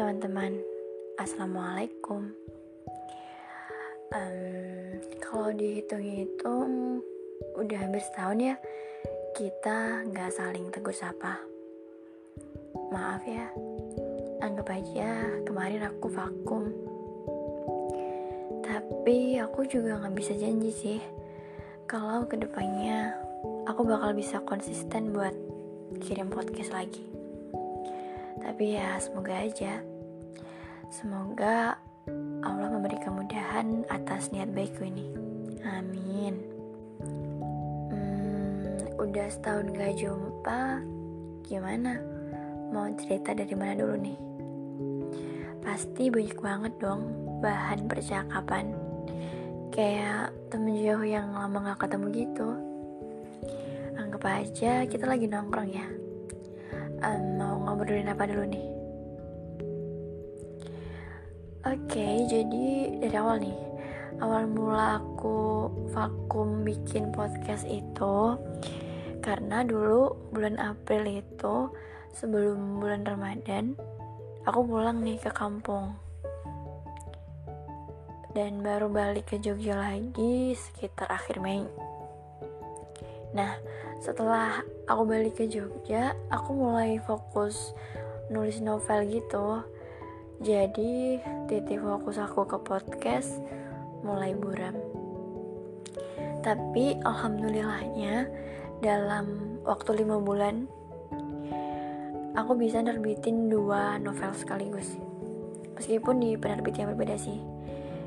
teman-teman, assalamualaikum. Um, kalau dihitung-hitung, udah hampir setahun ya kita nggak saling tegur sapa. Maaf ya, anggap aja kemarin aku vakum. Tapi aku juga nggak bisa janji sih kalau ke depannya aku bakal bisa konsisten buat kirim podcast lagi. Tapi ya semoga aja. Semoga Allah memberi kemudahan atas niat baikku ini. Amin. Hmm, udah setahun gak jumpa, gimana? Mau cerita dari mana dulu nih? Pasti banyak banget dong bahan percakapan. Kayak temen jauh yang lama gak ketemu gitu. Anggap aja kita lagi nongkrong ya um, mau ngobrolin apa dulu nih? Oke, okay, jadi dari awal nih, awal mula aku vakum bikin podcast itu karena dulu bulan April itu sebelum bulan Ramadan aku pulang nih ke kampung. Dan baru balik ke Jogja lagi sekitar akhir Mei. Nah, setelah aku balik ke Jogja aku mulai fokus nulis novel gitu jadi titik fokus aku ke podcast mulai buram. Tapi alhamdulillahnya dalam waktu lima bulan aku bisa nerbitin dua novel sekaligus. Meskipun di penerbit yang berbeda sih.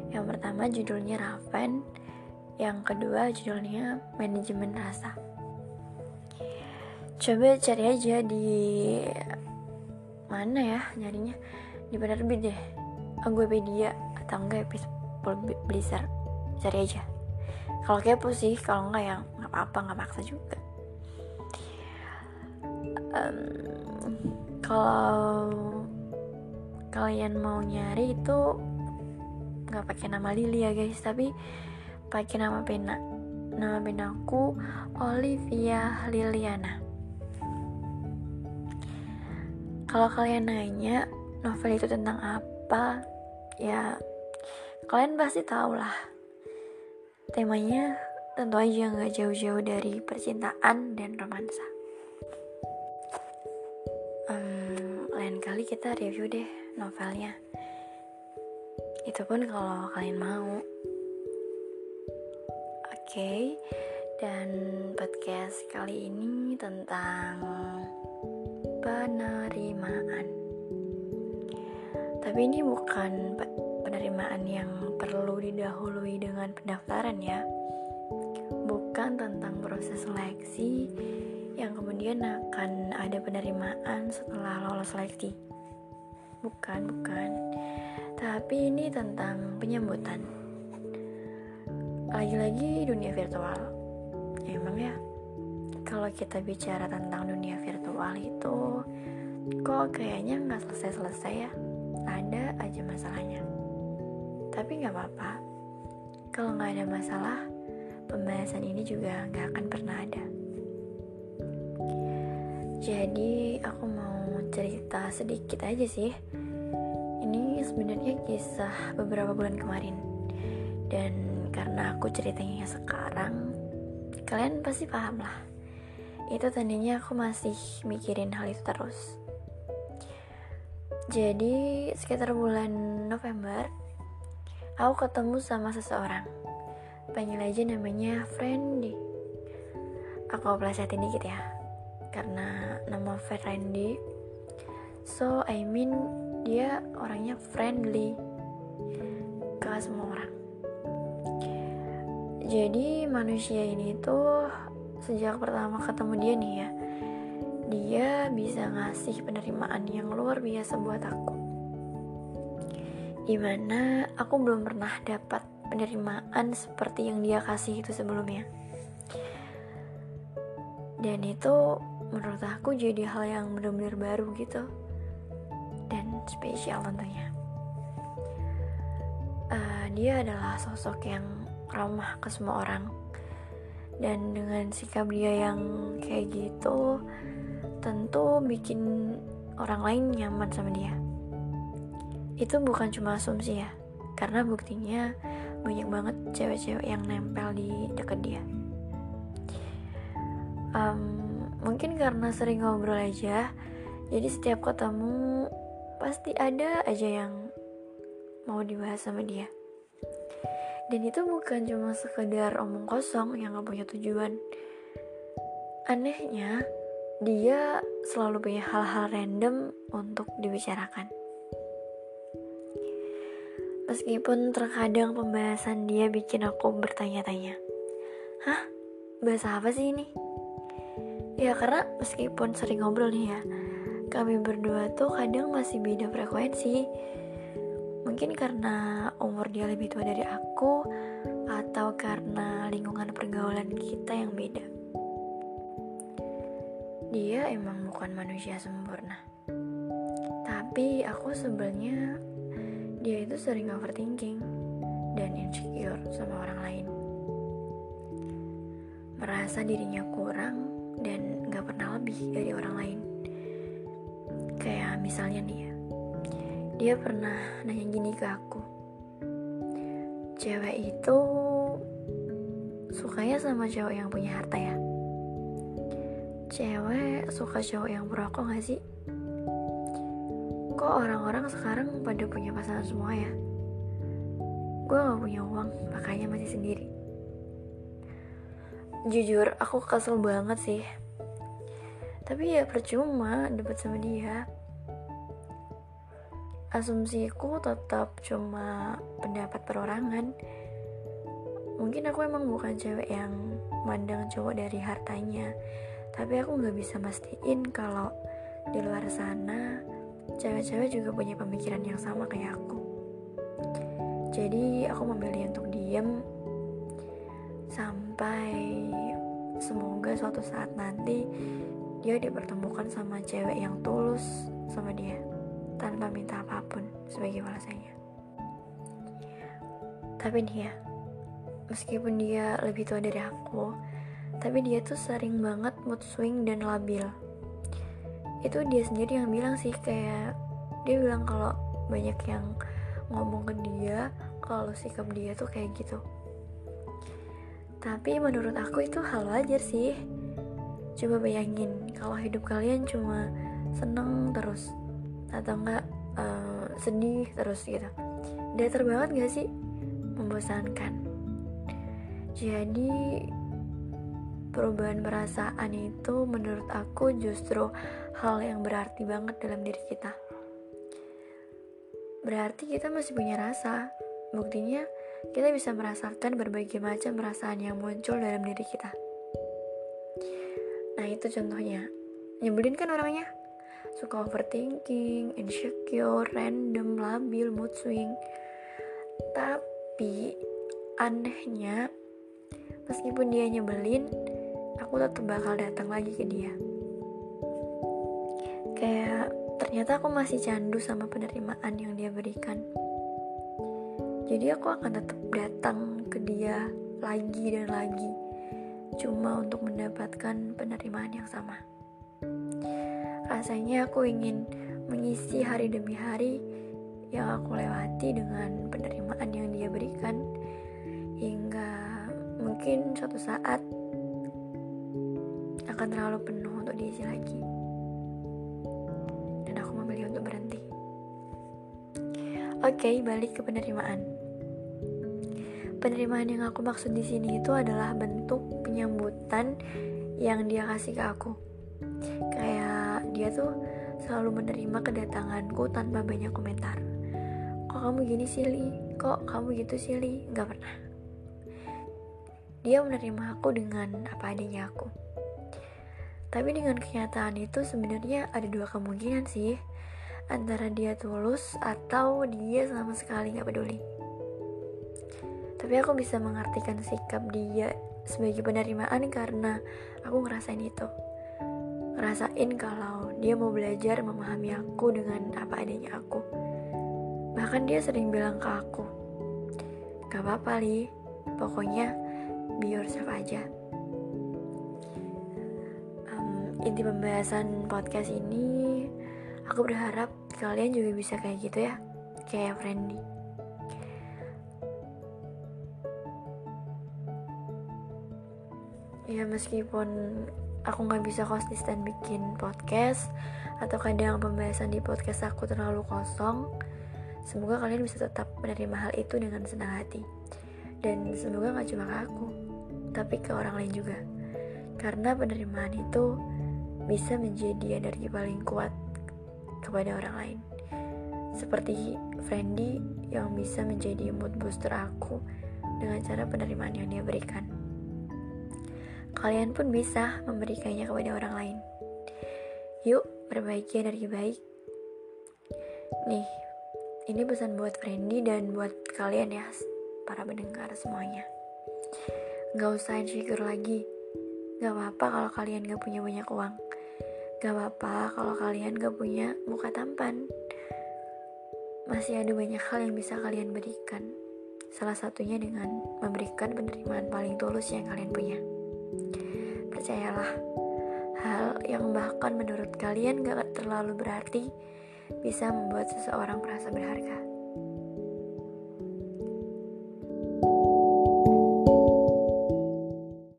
Yang pertama judulnya Raven yang kedua judulnya Manajemen Rasa. Coba cari aja di mana ya nyarinya di penerbit deh Anggopedia atau enggak Peaceful Blizzard cari aja. Kalau kepo sih kalau enggak ya nggak apa-apa nggak maksa juga. Um, kalau kalian mau nyari itu nggak pakai nama Lili ya guys tapi pakai nama pena nama penaku Olivia Liliana. Kalau kalian nanya novel itu tentang apa, ya kalian pasti tahu lah. Temanya tentu aja nggak jauh-jauh dari percintaan dan romansa. Um, lain kali kita review deh novelnya. Itu pun kalau kalian mau. Oke, okay, dan podcast kali ini tentang penerimaan. Tapi ini bukan penerimaan yang perlu didahului dengan pendaftaran ya. Bukan tentang proses seleksi yang kemudian akan ada penerimaan setelah lolos seleksi. Bukan, bukan. Tapi ini tentang penyambutan. Lagi-lagi dunia virtual. Emang ya, kalau kita bicara tentang dunia virtual itu kok kayaknya nggak selesai-selesai ya ada aja masalahnya. Tapi nggak apa-apa. Kalau nggak ada masalah pembahasan ini juga nggak akan pernah ada. Jadi aku mau cerita sedikit aja sih. Ini sebenarnya kisah beberapa bulan kemarin. Dan karena aku ceritanya sekarang kalian pasti paham lah. Itu tandanya aku masih mikirin hal itu terus. Jadi sekitar bulan November, aku ketemu sama seseorang. Panggil aja namanya Friendy. Aku plesetin dikit ya, karena nama Friendy. So I mean dia orangnya friendly ke semua orang. Jadi manusia ini tuh sejak pertama ketemu dia nih ya dia bisa ngasih penerimaan yang luar biasa buat aku. Di mana aku belum pernah dapat penerimaan seperti yang dia kasih itu sebelumnya. Dan itu menurut aku jadi hal yang benar-benar baru gitu. Dan spesial tentunya. Uh, dia adalah sosok yang ramah ke semua orang. Dan dengan sikap dia yang kayak gitu tentu bikin orang lain nyaman sama dia. Itu bukan cuma asumsi ya karena buktinya banyak banget cewek-cewek yang nempel di dekat dia. Um, mungkin karena sering ngobrol aja jadi setiap ketemu pasti ada aja yang mau dibahas sama dia. Dan itu bukan cuma sekedar omong kosong yang gak punya tujuan. Anehnya dia selalu punya hal-hal random untuk dibicarakan Meskipun terkadang pembahasan dia bikin aku bertanya-tanya Hah? Bahasa apa sih ini? Ya karena meskipun sering ngobrol nih ya Kami berdua tuh kadang masih beda frekuensi Mungkin karena umur dia lebih tua dari aku Atau karena lingkungan pergaulan kita yang beda Dia emang bukan manusia sempurna Tapi aku sebenarnya dia itu sering overthinking dan insecure sama orang lain. Merasa dirinya kurang dan gak pernah lebih dari orang lain. Kayak misalnya nih ya, dia pernah nanya gini ke aku. Cewek itu sukanya sama cowok yang punya harta ya? Cewek suka cowok yang merokok gak sih? kok orang-orang sekarang pada punya pasangan semua ya? Gue gak punya uang makanya masih sendiri. Jujur aku kesel banget sih. Tapi ya percuma debat sama dia. Asumsiku tetap cuma pendapat perorangan. Mungkin aku emang bukan cewek yang mandang cowok dari hartanya tapi aku nggak bisa mastiin kalau di luar sana cewek-cewek juga punya pemikiran yang sama kayak aku. Jadi aku memilih untuk diem sampai semoga suatu saat nanti dia dipertemukan sama cewek yang tulus sama dia tanpa minta apa pun sebagai balasannya. Tapi dia meskipun dia lebih tua dari aku tapi dia tuh sering banget mood swing dan labil. Itu dia sendiri yang bilang sih kayak dia bilang kalau banyak yang ngomong ke dia kalau sikap dia tuh kayak gitu. Tapi menurut aku itu hal wajar sih. Coba bayangin kalau hidup kalian cuma seneng terus atau enggak uh, sedih terus gitu. Datar banget gak sih? Membosankan. Jadi perubahan perasaan itu menurut aku justru hal yang berarti banget dalam diri kita. Berarti kita masih punya rasa. Buktinya, kita bisa merasakan berbagai macam perasaan yang muncul dalam diri kita. Nah, itu contohnya. Nyebelin kan orangnya? Suka overthinking, insecure, random, labil, mood swing. Tapi anehnya, meskipun dia nyebelin, aku tetap bakal datang lagi ke dia. Kayak ternyata aku masih candu sama penerimaan yang dia berikan. Jadi aku akan tetap datang ke dia lagi dan lagi cuma untuk mendapatkan penerimaan yang sama. Rasanya aku ingin mengisi hari demi hari yang aku lewati dengan penerimaan yang dia berikan hingga mungkin suatu saat akan terlalu penuh untuk diisi lagi. Dan aku memilih untuk berhenti. Oke, okay, balik ke penerimaan. Penerimaan yang aku maksud di sini itu adalah bentuk penyambutan yang dia kasih ke aku. Kayak dia tuh selalu menerima kedatanganku tanpa banyak komentar. Kok kamu gini sih, Li? Kok kamu gitu sih, Li? Gak pernah. Dia menerima aku dengan apa adanya aku. Tapi dengan kenyataan itu sebenarnya ada dua kemungkinan sih. Antara dia tulus atau dia sama sekali gak peduli. Tapi aku bisa mengartikan sikap dia sebagai penerimaan karena aku ngerasain itu. Ngerasain kalau dia mau belajar memahami aku dengan apa adanya aku. Bahkan dia sering bilang ke aku Gak apa-apa Li, pokoknya be yourself aja inti pembahasan podcast ini aku berharap kalian juga bisa kayak gitu ya kayak Friendly. Ya meskipun aku nggak bisa konsisten bikin podcast atau kadang pembahasan di podcast aku terlalu kosong, semoga kalian bisa tetap menerima hal itu dengan senang hati. Dan semoga nggak cuma ke aku, tapi ke orang lain juga. Karena penerimaan itu bisa menjadi energi paling kuat kepada orang lain. Seperti Friendly yang bisa menjadi mood booster aku dengan cara penerimaan yang dia berikan. Kalian pun bisa memberikannya kepada orang lain. Yuk, perbaiki energi baik. Nih, ini pesan buat Friendly dan buat kalian ya, para pendengar semuanya. Gak usah insecure lagi. Gak apa-apa kalau kalian gak punya banyak uang. Gak apa-apa kalau kalian gak punya muka tampan. Masih ada banyak hal yang bisa kalian berikan. Salah satunya dengan memberikan penerimaan paling tulus yang kalian punya. Percayalah, hal yang bahkan menurut kalian gak terlalu berarti bisa membuat seseorang merasa berharga.